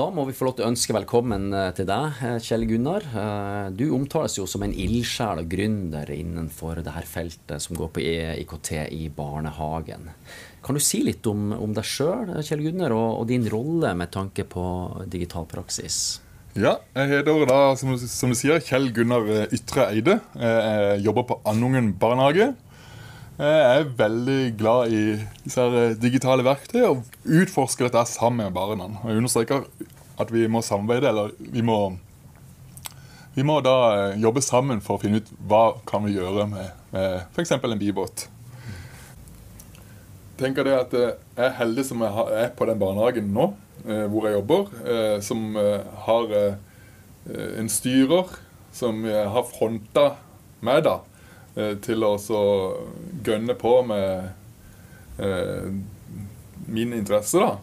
da må vi få lov til å ønske velkommen eh, til deg, eh, Kjell Gunnar. Du omtales jo som en ildsjel og gründer innenfor det her feltet som går på IKT i barnehagen. Kan du si litt om, om deg sjøl, Kjell Gunnar, og, og, din rolle med tanke på digital praksis? Ja, jeg heter da, som, som du sier, Kjell Gunnar Ytre Eide. Jeg jobber på Andungen barnehage. Jeg er veldig glad i disse eh, digitale verktøy og utforsker dette sammen med barna. Og jeg understreker at vi må samarbeide, eller vi må, vi må da eh, jobbe sammen for å finne ut hva kan vi gjøre med, med f.eks. en bibåt. Jeg tenker det at eh, Jeg er heldig som jeg er på den barnehagen nå, hvor jeg jobber, som har en styrer som har fronta meg da, til å gønne på med eh, min interesse, da.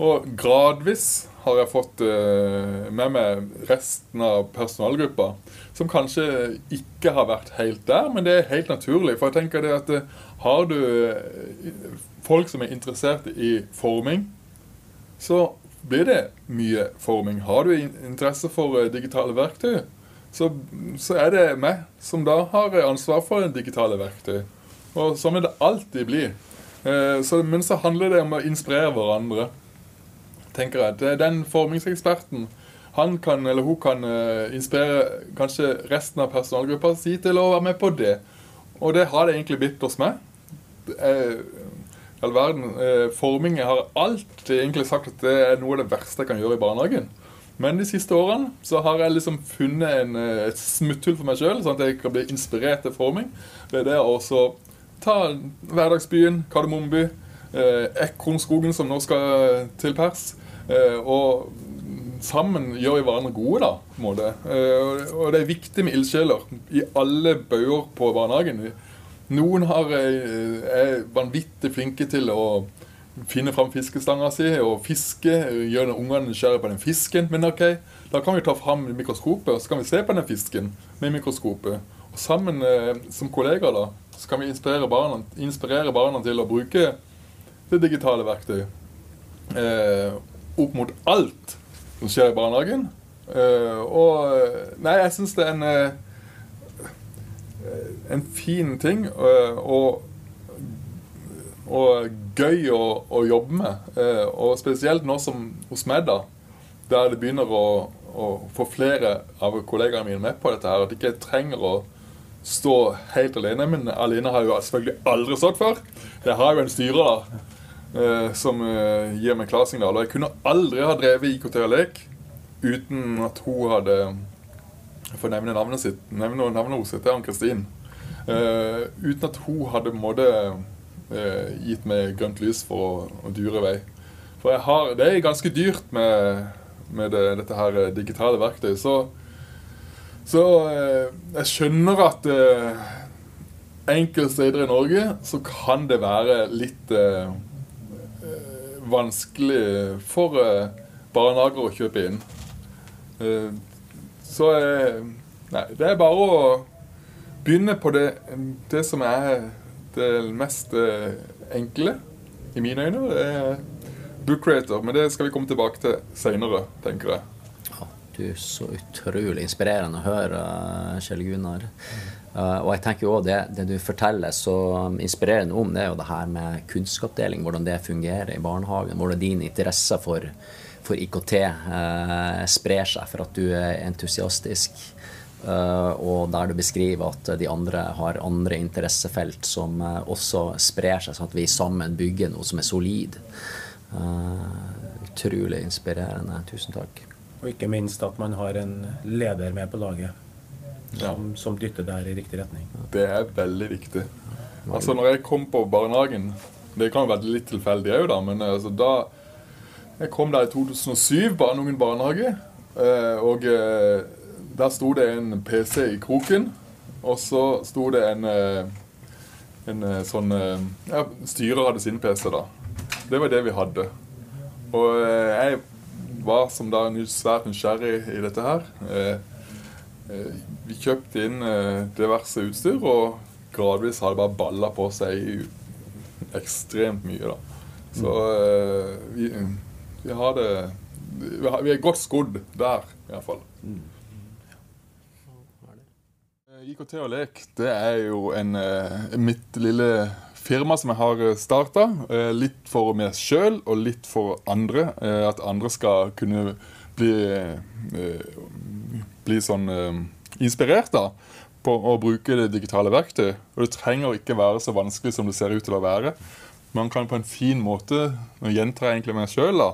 Og gradvis har jeg fått eh, med meg resten av personalgruppa, som kanskje ikke har vært helt der, men det er helt naturlig. For jeg tenker det at eh, har du eh, folk som er interessert i forming, så blir det mye forming. Har du interesse for digitale verktøy, så, så, er det meg som da har ansvar for det digitale verktøy. Og sånn vil det alltid bli. Eh, så, men så handler det om å inspirere hverandre, tenker jeg. Den formingseksperten. Han kan, eller hun kan eh, inspirere kanskje resten av personalgruppa si til å være med på det. Og det har det egentlig blitt hos meg. Eh, all verden, forming Jeg har alltid egentlig sagt at det er noe av det verste jeg kan gjøre i barnehagen. Men de siste årene så har jeg liksom funnet en, eh, et smutthull for meg sjøl, sånn at jeg kan bli inspirert til forming. Ved det å ta hverdagsbyen, Kardemommeby, eh, Ekornskogen, som nå skal til pers, eh, og sammen gjør vi hverandre gode, da. på en måte. Eh, og det er viktig med ildsjeler i alle bauger på barnehagen. Noen har, eh, er vanvittig flinke til å finne fram fiskestanga si og fiske. Gjøre ungene nysgjerrige på den fisken. Men ok, da kan vi ta fram mikroskopet og så kan vi se på den fisken med mikroskopet. Og sammen eh, som kollegaer da, så kan vi inspirere barna, inspirere barna til å bruke det digitale verktøy eh, opp mot alt som skjer i barnehagen. Eh, og eh, Nei, jeg syns det er en, eh, en fin ting. Eh, og og gøy å, å jobbe med. Eh, og spesielt nå som hos meg, da, der det begynner å, å få flere av kollegaene mine med på dette her. At jeg ikke trenger å stå helt alene. Men alene har jeg jo selvfølgelig aldri stått før. Jeg har jo en styrer da, eh, som eh, gir meg klarsignal. Og jeg kunne aldri ha drevet IKT og lek uten at hun hadde Jeg får nevne navnet sitt. Nevne navnet hennes. Det er Ann-Kristin. uten at hun hadde på en måte eh, gitt meg grønt lys for å, å dure vei. For har, det er ganske dyrt med, med det, dette her eh, digitale verktøyet. Så, så eh, jeg skjønner at eh, enkelte steder i Norge så kan det være litt eh, eh, vanskelig for barnehager å kjøpe inn. så Nei, det er bare å begynne på det, det som er det mest eh, enkle, i mine øyne, er book creator. Men det skal vi komme tilbake til seinere, tenker jeg. Ja, du er så utrolig inspirerende å høre, Kjell Gunnar. Uh, og jeg tenker jo også det, det, du forteller så inspirerende om, det er jo det her med kunnskapsdeling. Hvordan det fungerer i barnehagen. Hvordan din interesse for, for IKT uh, eh, sprer seg for at du er entusiastisk. Uh, og der du beskriver at de andre har andre interessefelt som uh, også sprer seg, sånn at vi sammen bygger noe som er solid. Uh, utrolig inspirerende. Tusen takk. Og ikke minst at man har en leder med på laget som, ja. som dytter der i riktig retning. Det er veldig viktig. Altså når jeg kom på barnehagen Det kan være litt tilfeldig òg, da, men altså, da Jeg kom der i 2007, Barneungen barnehage. og der sto det en PC i kroken, og så sto det en, eh, en eh, sånn eh, Ja, styrer hadde sin PC, da. Det var det vi hadde. Og jeg var som da svært nysgjerrig i dette her. Vi kjøpte inn diverse utstyr, og gradvis har det bare balla på seg ekstremt mye, da. Så vi, vi har det vi er godt skodd der, iallfall. Mm. IKT og lek det er jo en, mitt lille firma som jeg har starta. Litt for meg sjøl og litt for andre. At andre skal kunne bli, bli sånn inspirert da, på å bruke det digitale verktøy. Og det trenger ikke være så vanskelig som det ser ut til å være. Man kan på en fin måte Nå egentlig meg sjøl, da.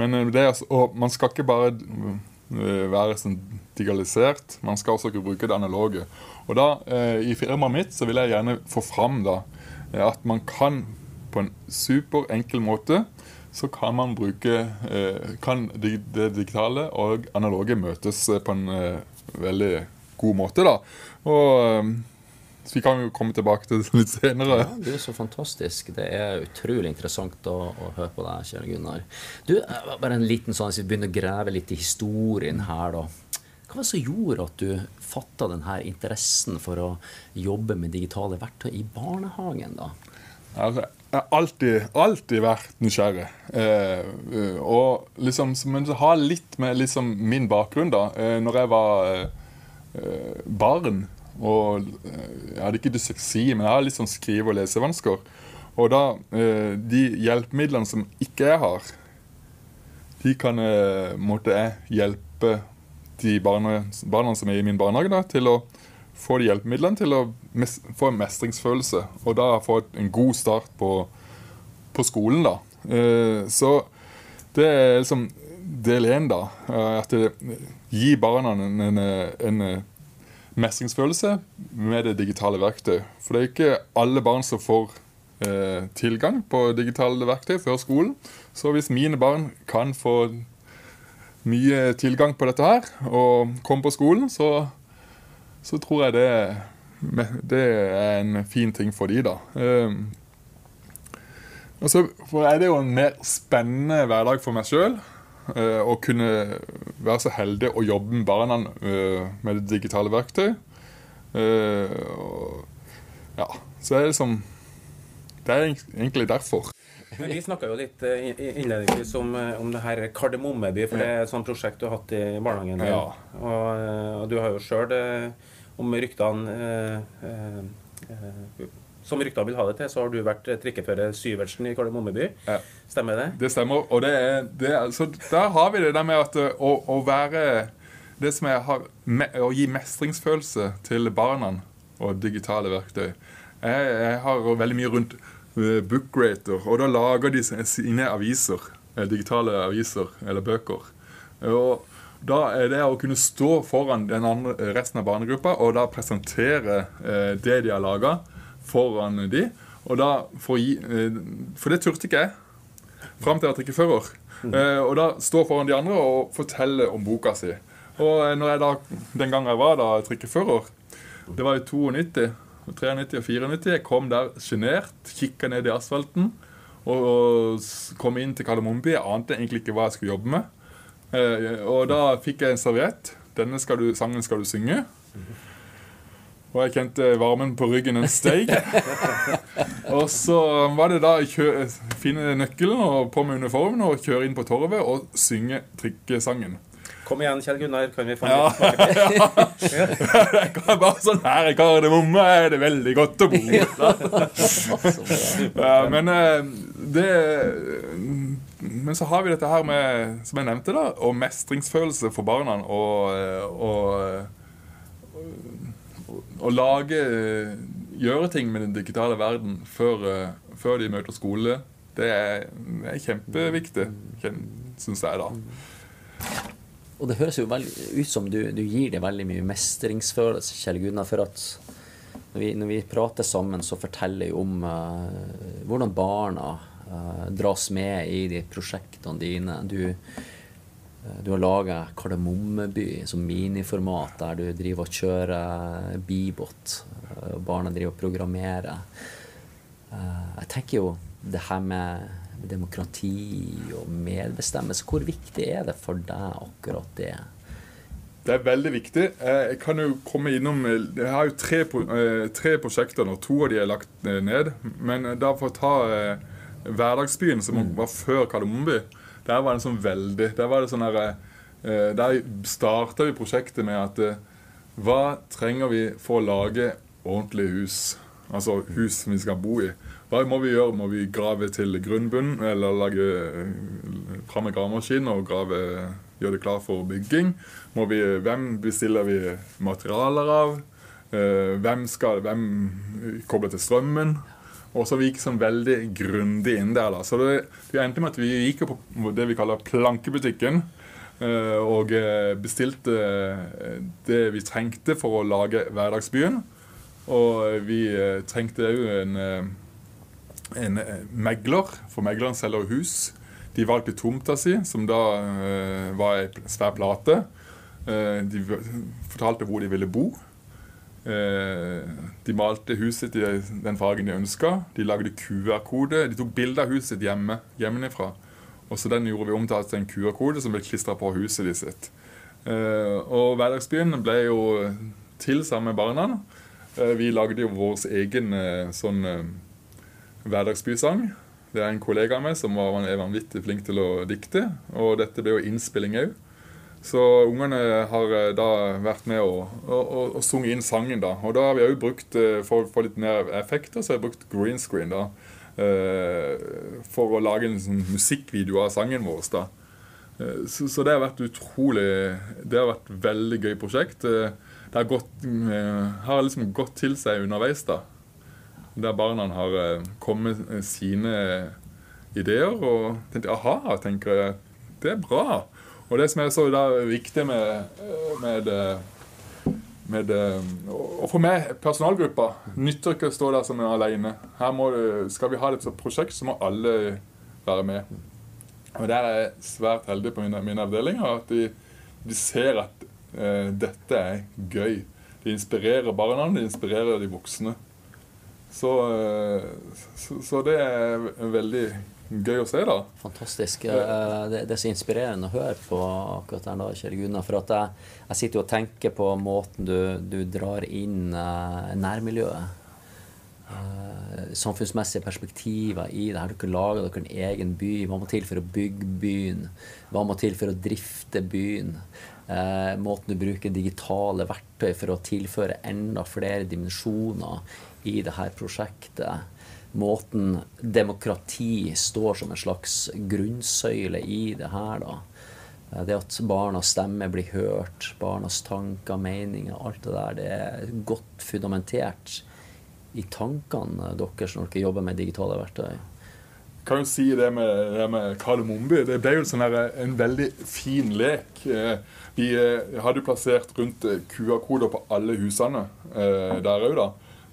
Men eh, det, og man skal ikke bare eh, være sånn digitalisert, man skal også ikke bruke det analoge. Og da, eh, I firmaet mitt så vil jeg gjerne få fram da, at man kan på en super enkel måte så kan man bruke kan det digitale og analoge møtes på en veldig god måte. da. Og så vi kan jo komme tilbake til det litt senere. Ja, du er så fantastisk. Det er utrolig interessant å, å høre på deg, kjære Gunnar. Du, eh, bare en liten sånn, Hvis vi begynner å grave litt i historien her, da. Hva var det som gjorde at du fatta denne interessen for å jobbe med digitale verktøy i barnehagen, da? Altså, jeg har alltid, alltid vært nysgjerrig. Eh, eh og liksom, Men det har litt med liksom min bakgrunn, da. Eh, når jeg var eh, barn og eh, jeg hadde ikke dysleksi, men jeg har litt sånn skrive- og lesevansker. Og da eh, De hjelpemidlene som ikke jeg har, de kan eh, måtte jeg hjelpe de barna, barna som er i min barnehage, da, til å få de hjelpemidlene til å få en mestringsfølelse. Og da få en god start på, på skolen, da. så det er liksom del én, da. At det gir barna en, en, en mestringsfølelse med det digitale verktøy. For det er ikke alle barn som får eh, tilgang på digitale verktøy før skolen. Så hvis mine barn kan få mye tilgang på dette her, og komme på skolen, så, så tror jeg det, det, er en fin ting for de da. Eh, og så er det jo en mer spennende hverdag for meg sjøl. Eh, å kunne være så heldig å jobbe med barna eh, med det digitale verktøy. Eh, ja, så er det liksom Det er egentlig derfor. Vi snakka jo litt innledningsvis om, om det her Kardemommeby, for det er et sånt prosjekt du har hatt i barnehagen. Ja. Og, og, du har jo sjøl, om ryktene eh, eh, som rykta vil ha det til, så har du vært trikkefører Syvertsen i Kardemommeby. Ja. Stemmer det? Det stemmer. Og det er, det er, så der har vi det der med at å, å være Det som jeg har Å gi mestringsfølelse til barna og digitale verktøy. Jeg, jeg har veldig mye rundt uh, Bookrater, og da lager de sine aviser. Eh, digitale aviser eller bøker. Og da er det å kunne stå foran den andre, resten av barnegruppa og da presentere eh, det de har laga, foran de. Og da for, eh, for det turte ikke jeg fram til jeg var trikkefører. Mm. Eh, og da stå foran de andre og fortelle om boka si. Og eh, når jeg da, den gangen jeg var da trikkefører, det var i 92, 93 og 94, jeg kom der sjenert, kikka ned i asfalten og kom inn til Kardemommeby. Jeg ante egentlig ikke hva jeg skulle jobbe med. Og da fikk jeg en serviett. Denne skal du, sangen skal du synge. Og jeg kjente varmen på ryggen en steig. og så var det da å finne nøkkelen og på med uniformen og kjøre inn på torvet og synge trikkesangen. Kom igjen, Kjell Gunnar. Kan vi få ja. litt smake ja. Bare sånn her i Kardemomme er det veldig godt å bo. ja, men eh, det Men så har vi dette her med, som jeg nevnte, da, og mestringsfølelse for barna. og, eh, og å lage Gjøre ting med den digitale verden før, eh, før de møter skole, det er, er kjempeviktig, syns jeg, da. Og det høres jo ut som du, du, gir det veldig mye mestringsfølelse, Kjell Gunnar. For at når vi, når vi prater sammen, så forteller jeg om uh, hvordan barna uh, dras med i de prosjektene dine. Du, du har laga Kardemommeby som miniformat, der du driver og kjører Bibot. Og barna driver og programmerer. Eh, jeg tenker jo det her med demokrati og medbestemmelse, hvor viktig er det for deg akkurat det? Det er veldig viktig. Eh, jeg kan jo komme innom Jeg har jo tre, eh, tre prosjekter nå. To av de er lagt ned. Men da for å ta Hverdagsbyen, som mm. var før Kardemommeby Der var det sånn veldig Der var det sånn eh, Der starta vi prosjektet med at eh, hva trenger vi for å lage ordentlige hus? Altså hus som vi skal bo i. Hva må vi gjøre? Må vi grave til grunnbunnen, eller lage fram med gravemaskin og grave, gjøre det klar for bygging? Vi, hvem bestiller vi materialer av? Hvem skal hvem kobler til strømmen? Og så vi gikk sånn veldig grundig inn der. da. Så det, det endte med at vi gikk på det vi kaller plankebutikken. Eh, og eh, bestilte eh, det vi trengte for å lage hverdagsbyen. Og vi trengte òg en, en, megler, for megleren selger hus. De valgte tomta si, som da var ei svær plate. De fortalte hvor de ville bo. De malte huset i den fargen de ønska. De lagde QR-kode. De tok bilde av huset hjemme, hjemmefra. Og så Den gjorde vi om til en QR-kode som ble klistra på huset de sitt. Eh, og Hverdagsbyen ble jo til sammen med barna. Eh, vi lagde jo vår egen eh, sånn hverdagsbysang. Det er en kollega av meg som var, er vanvittig flink til å dikte. Og dette ble jo innspilling òg. Så ungene har da vært med og, og, og, og sunget inn sangen. da. Og da har vi òg brukt, for å få litt mer effekter, så har vi brukt green screen. da. Eh, for å lage en sånn musikkvideo av sangen vår. da. Eh, så, så, det har vært utrolig Det har vært et veldig gøy prosjekt. Eh, det har, gått, har liksom gått til seg underveis, da. Der barna har kommet sine ideer og tenkt aha, tenker jeg. Det er bra. Og det som er så viktig med, med med, og for meg, personalgruppa, nytter ikke å stå der som en alene. Her må, skal vi ha et prosjekt, så må alle være med. Og Der er jeg svært heldig på mine, mine avdelinger At de, de ser at eh, dette er gøy. De inspirerer barna, de inspirerer de voksne. Så, eh, så, så det er veldig gøy å se, da. Fantastisk. Eh, det, det er så inspirerende å høre på akkurat der da, Kjell Gunnar. For at jeg, jeg, sitter jo og tenker på måten du, du drar inn uh, nærmiljøet. Uh, samfunnsmessige perspektiver i det her. Dere lager dere en egen by. Hva må til for å bygge byen? Hva må til for å drifte byen? Eh, måten du bruker digitale verktøy for å tilføre enda flere dimensjoner i det her prosjektet måten demokrati står som en slags grunnsøyle i det her, da. Det at barnas stemme blir hørt, barnas tanker, meninger, alt det der, det er godt fundamentert i tankene deres når dere jobber med digitale verktøy. Kan jo si det med, det med Kardemommeby. Det ble jo sånn en veldig fin lek. Eh, vi eh, hadde jo plassert rundt eh, QR-koder på alle husene der òg, da.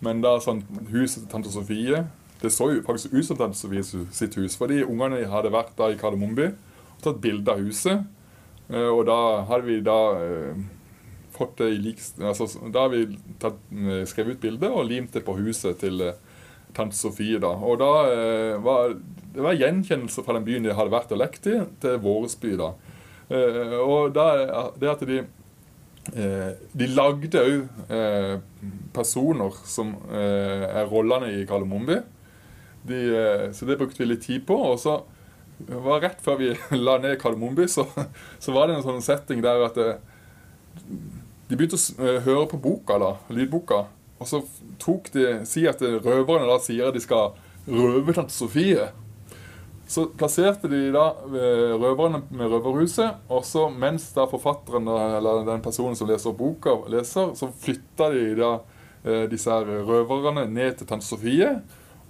Men da sånn huset til tante Sofie det så jo faktisk ut som Tante Sofie sitt hus, fordi ungene hadde vært da i Kardemommeby og tatt bilde av huset. Eh, og da hadde vi da eh, fått det i lik... Altså, da har vi tatt, eh, skrevet ut bildet og limt det på huset til tante Sofie. da. Og da var det var gjenkjennelse fra den byen de hadde vært og lekt i, til vår by. da. og da, det at de de lagde òg personer som er rollene i Kardemommeby. De, eh, så det brukte vi litt tid på. Og så var rett før vi la ned Kardemommeby, så, så, var det en sånn setting der at det, eh, de begynte å eh, høre på boka, da, lydboka. Og så tok de, si at røverne da sier at de skal røve tante Sofie. Så plasserte de da røverne med røverhuset, og så mens da forfatteren eller den personen som leser boka, leser, så flytta de da disse røverne ned til tante Sofie.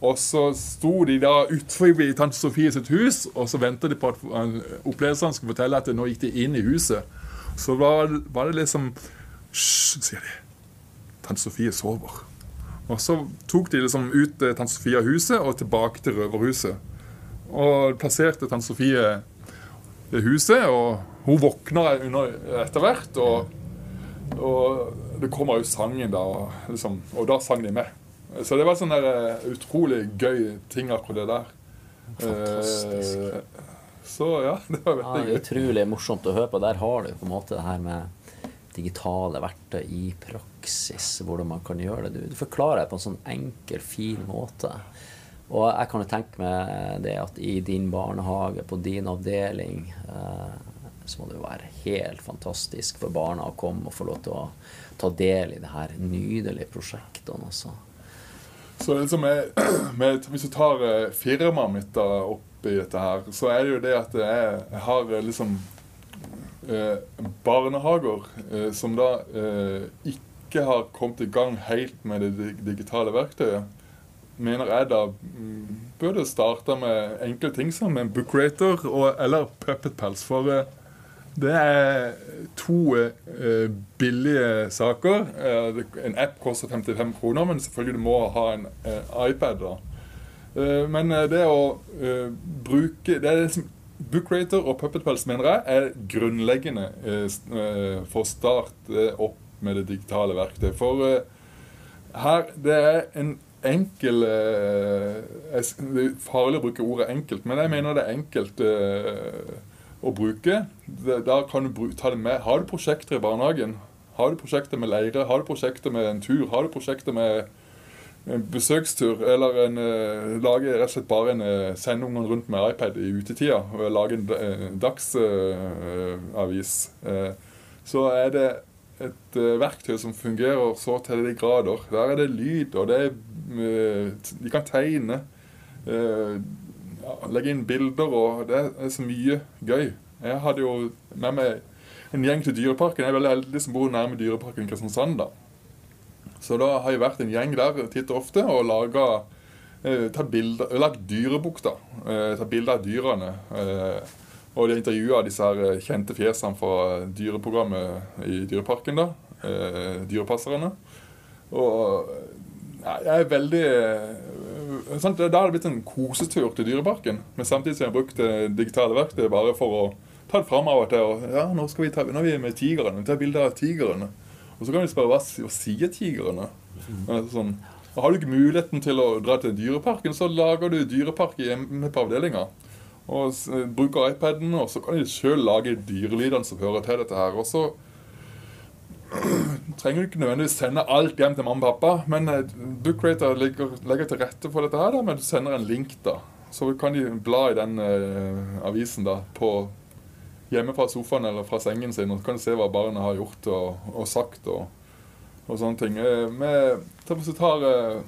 Og så sto de da utenfor tante Sofie sitt hus, og så venta de på at opplevelsene skulle fortelle at nå gikk de inn i huset. Så var, var det liksom Hysj, sier de. Tante Sofie sover. Og så tok de liksom ut eh, tante Sofie av huset og tilbake til røverhuset. Og plasserte tante Sofie i huset, og hun våkner etter hvert. Og, og det kommer jo sangen, da, og, liksom, og da sang de med. Så det var sånn der uh, utrolig gøy ting, akkurat det der. Fantastisk. Uh, så ja, det var veldig ja. Utrolig morsomt å høre på. Der har du på en måte det her med digitale verktøy i praksis, hvordan man kan gjøre det. Du, du forklarer det på en sånn enkel, fin måte. Og jeg kan jo tenke meg det at i din barnehage, på din avdeling, eh, så må det jo være helt fantastisk for barna å komme og få lov til å ta del i det her nydelige prosjektene. Også. Så liksom jeg, med, Hvis du tar uh, firmaet mitt da, opp i dette her, så er det jo det at jeg, jeg har liksom eh, barnehager eh, som da ikke har kommet i gang helt med det digitale verktøyet mener jeg da mm, burde starte med enkle ting som en bookrater eller puppetpels. For uh, det er to uh, billige saker. Uh, en app koster 55 kroner, men selvfølgelig du må ha en iPad. da. men det å bruke det er liksom, Bookrater og Puppet Pals mener jeg er grunnleggende for å starte opp med det digitale verktøyet. For her det er en enkel eh, Det er farlig å bruke ordet enkelt, men jeg mener det er enkelt eh, å bruke. Da kan du ta det med. Har du prosjekter i barnehagen, har du prosjekter med leire, har du prosjekter med en tur, har du prosjekter med en besøkstur, eller en, uh, lage rett og slett bare en uh, sende ungene rundt med iPad i utetida, og lage en uh, dagsavis, så er det et verktøy som fungerer så til de grader. Der er det lyd, og det er de kan tegne. Eh, legge inn bilder, og det er så mye gøy. Jeg hadde jo med meg en gjeng til Dyreparken. Jeg er veldig heldig som bor nærme Dyreparken i Kristiansand. da. Så da har jeg vært en gjeng der titt og ofte og laga eh, bilder, lagd dyrebukk. da, eh, ta bilder av dyrene. Eh, og de intervjua disse her kjente fjesene fra dyreprogrammet i Dyreparken. da, eh, Dyrepasserne. Og jeg er veldig eh, sant? Da har det blitt en kosetur til Dyreparken. Men samtidig som jeg har brukt digitale verktøy bare for å ta det fram av og til. Og, ja, nå, skal vi ta, nå er vi med tigrene. tar bilder av tigrene. Og så kan vi spørre hva, hva sier tigrene? Mm. Sånn. Har du ikke muligheten til å dra til Dyreparken, så lager du dyrepark hjemme på avdelinga. Og bruker iPaden, og så kan de sjøl lage dyrelydene som hører til dette her. Og så trenger ikke nødvendigvis sende alt hjem til mamma og pappa, men eh, Bookrater legger, legger, til rette for dette her, da, men du sender en link. da. Så kan de bla i den eh, avisen da, på hjemme fra sofaen eller fra sengen sin, og så kan de se hva barna har gjort og, og sagt og, og, sånne ting. Uh, med, hvis tar eh,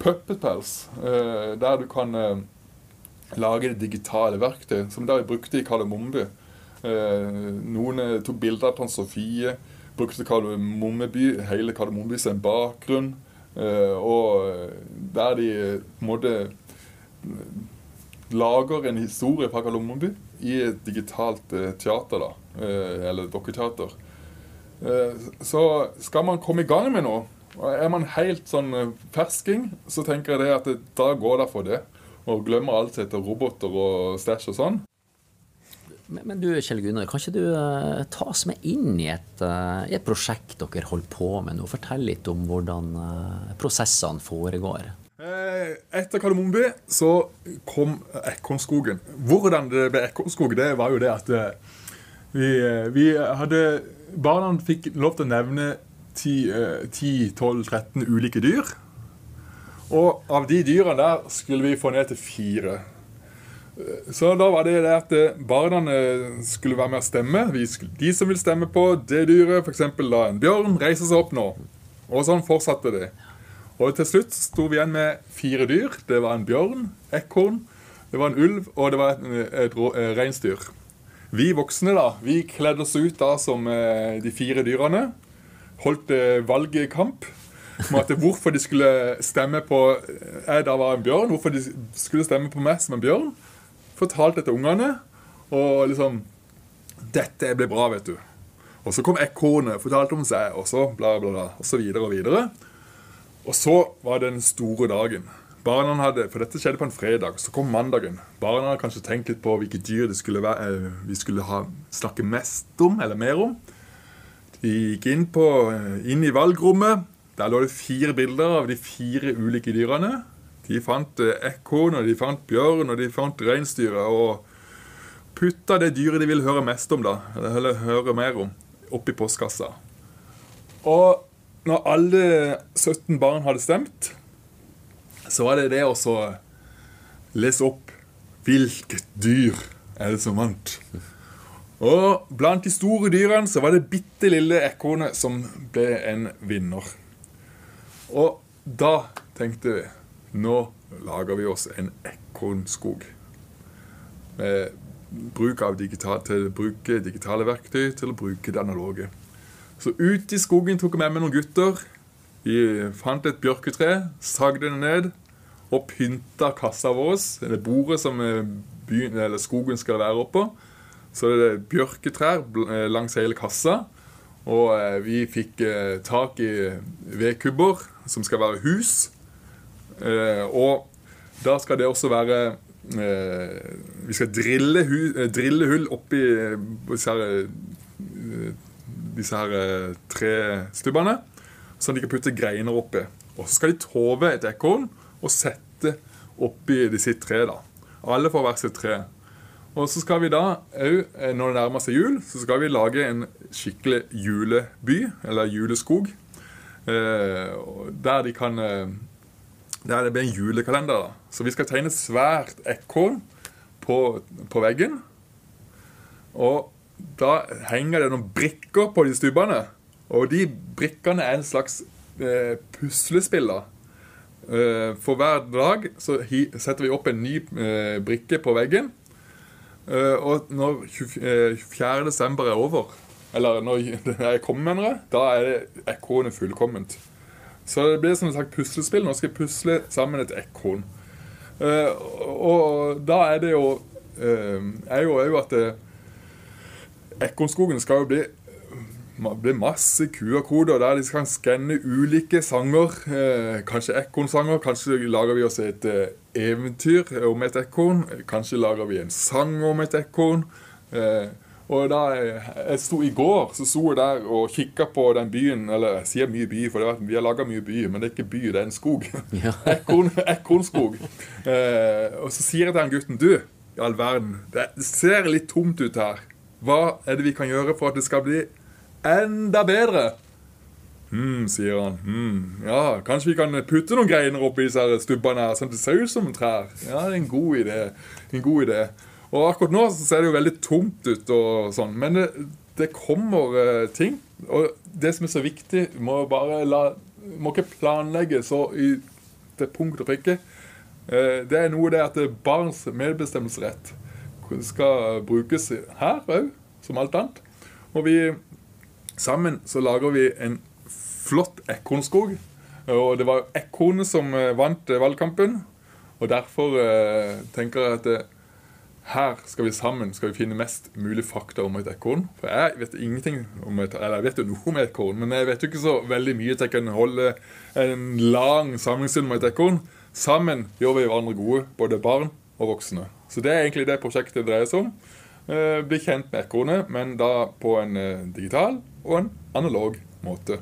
Puppet Pals, eh, der du kan lage det digitale verktøy, som der vi brukte i Kardemommeby. noen tok bilder av Tante Sofie brukte Kardemommeby, hele Kardemommeby sin bakgrunn. Eh, og der de på en måte lager en historie fra Kardemommeby i et digitalt eh, teater, da. Eh, eller dokketeater. Så skal man komme i gang med noe, og er man helt sånn fersking, så tenker jeg det at det, da går det for det. Og glemmer alt heter roboter og stæsj og sånn. Men, men, du Kjell Gunnar, kan ikke du uh, ta oss med inn i et, uh, et, prosjekt dere holder på med nå? Fortell litt om hvordan uh, prosessene foregår. Etter Kardemommeby så kom Ekornskogen. Hvordan det ble Ekornskog, det var jo det at vi, vi hadde Barna fikk lov til å nevne 10-12-13 ulike dyr. Og av de dyrene der skulle vi få ned til fire. Så da var det det at eh, barna skulle være med å stemme. De som vil stemme på det dyret, f.eks. da en bjørn, reiser seg opp nå. Og sånn fortsatte det. Og til slutt sto vi igjen med fire dyr. Det var en bjørn, ekorn, det var en ulv, og det var et, et, et eh, reinsdyr. Vi voksne da, vi kledde oss ut da som eh, de fire dyrene. Holdt valgkamp om at hvorfor de skulle stemme på jeg da var en bjørn. Hvorfor de skulle stemme på meg som en bjørn fortalt det til ungene. Og liksom Dette blir bra, vet du. Og så kom ekornet, fortalte om seg, og så bla, bla, bla. Og så videre og videre. Og så var det den store dagen. Barna hadde, For dette skjedde på en fredag. Så kom mandagen. Barna hadde kanskje tenkt litt på hvilke dyr skulle være, eh, vi skulle ha, snakke mest om, eller mer om. De gikk inn, på, eh, inn i valgrommet. Der lå det fire bilder av de fire ulike dyrene. De fant eh, ekorn, og de fant bjørn, og de fant reinsdyret. Og putta det dyret de ville høre mest om, da, eller høre mer om, oppi postkassa. Og når alle 17 barn hadde stemt, så var det det å lese opp hvilket dyr er det som vant. Og blant de store dyrene så var det bitte lille ekornet som ble en vinner. Og da tenkte vi nå lager vi oss en ekornskog. Med bruk av digital, til å bruke digitale verktøy til å bruke det analoge. Så ut i skogen tok jeg med meg noen gutter. Vi fant et bjørketre, sagde det ned og pynta kassa vår, det bordet som byen, skogen skal være oppå. Så det er bjørketrær langs hele kassa. Og eh, vi fikk eh, tak i vedkubber som skal være hus. Eh, og da skal det også være Vi skal drille, drille hull oppi disse her, disse her trestubbene, at de kan putte greiner oppi. Og så skal de tove et ekorn og sette oppi de sitt tre. da. Alle får hvert sitt tre. Og så skal vi da òg, eh, når det nærmer seg jul, så skal vi lage en skikkelig juleby, eller juleskog. Eh, der de kan eh, Der det blir en julekalender. da. Så vi skal tegne svært ekorn på, på veggen. Og da henger det noen brikker på de stubbene. Og de brikkene er en slags eh, puslespill. Eh, for hver dag så setter vi opp en ny eh, brikke på veggen. Eh, og når 24. desember er over, eller når jeg kommer, mener jeg, da er det ekornet fullkomment. Så det blir som et slags puslespill. Nå skal jeg pusle sammen et ekorn. Og da er det jo er jo òg at ekornskogen skal jo bli blir masse QR-koder der de kan skanne ulike sanger. Eh, kanskje ekornsanger. Kanskje lager vi oss et eh, eventyr om et ekorn. Kanskje lager vi en sang om et ekorn. Eh, og da jeg sto I går så sto jeg der og kikka på den byen. Eller jeg sier mye by, for vi har laga mye by, men det er ikke by, det er en skog. Ja. Ekorn, ekornskog. Eh, og så sier jeg til den gutten Du, i all verden, det ser litt tomt ut her. Hva er det vi kan gjøre for at det skal bli enda bedre. Hm, sier han. Hm, ja, kanskje vi kan putte noen greiner oppi disse stubbene her, sånn at det ser ut som trær. Ja, det er en god idé. En god idé. Og akkurat nå så ser det jo veldig tomt ut og sånn, men det, det kommer uh, ting. Og det som er så viktig, må bare la Må ikke planlegge så i til punkt og prikke. Uh, det er noe det at barns medbestemmelsesrett skal brukes her òg, som alt annet. Og vi Sammen så lager vi en flott ekornskog. Og det var ekornet som eh, vant eh, valgkampen. Og derfor eh, tenker jeg at det, her skal vi sammen skal vi finne mest mulig fakta om et ekorn. For jeg vet ingenting om et, eller jeg vet jo noe om et ekorn, men jeg vet jo ikke så veldig mye til jeg kan holde en lang samlingsstund om et ekorn. Sammen gjør vi hverandre gode, både barn og voksne. Så det er egentlig det prosjektet dreier seg om. Bli kjent med ekornet, men da på en digital og en analog måte.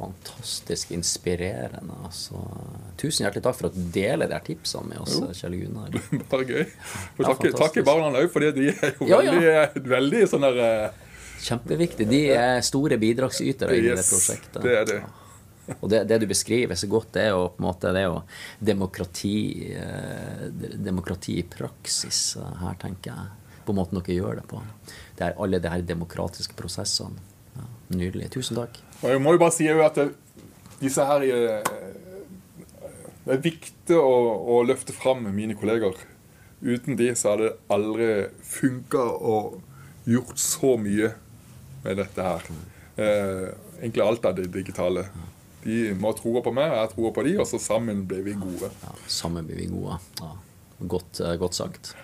Fantastisk inspirerende. Altså. Tusen hjertelig takk for at du deler de tipsene med oss, jo. Kjell Gunnar. Bare gøy. Og takk, ja, takk barna òg, for de er jo ja, veldig, ja. veldig sånn der eh, Kjempeviktig. De er store bidragsytere yes, i det prosjektet. Det er det. Og det, det, du beskriver så godt, det er jo på en måte det er jo demokrati, eh, demokrati i praksis her, tenker jeg. På måten dere gjør det på det er alle de her demokratiske prosessene. Ja, nydelig. Tusen takk. Og jeg må jo bare si at det, disse her eh, Det er viktig å, å løfte fram mine kolleger. Uten de så hadde det aldri funka og gjort så mye med dette her. Eh, egentlig alt av det digitale. De må tro på meg, jeg tror på de, og så sammen blir vi gode. Ja, sammen blir vi gode. Ja, godt, eh, godt sagt.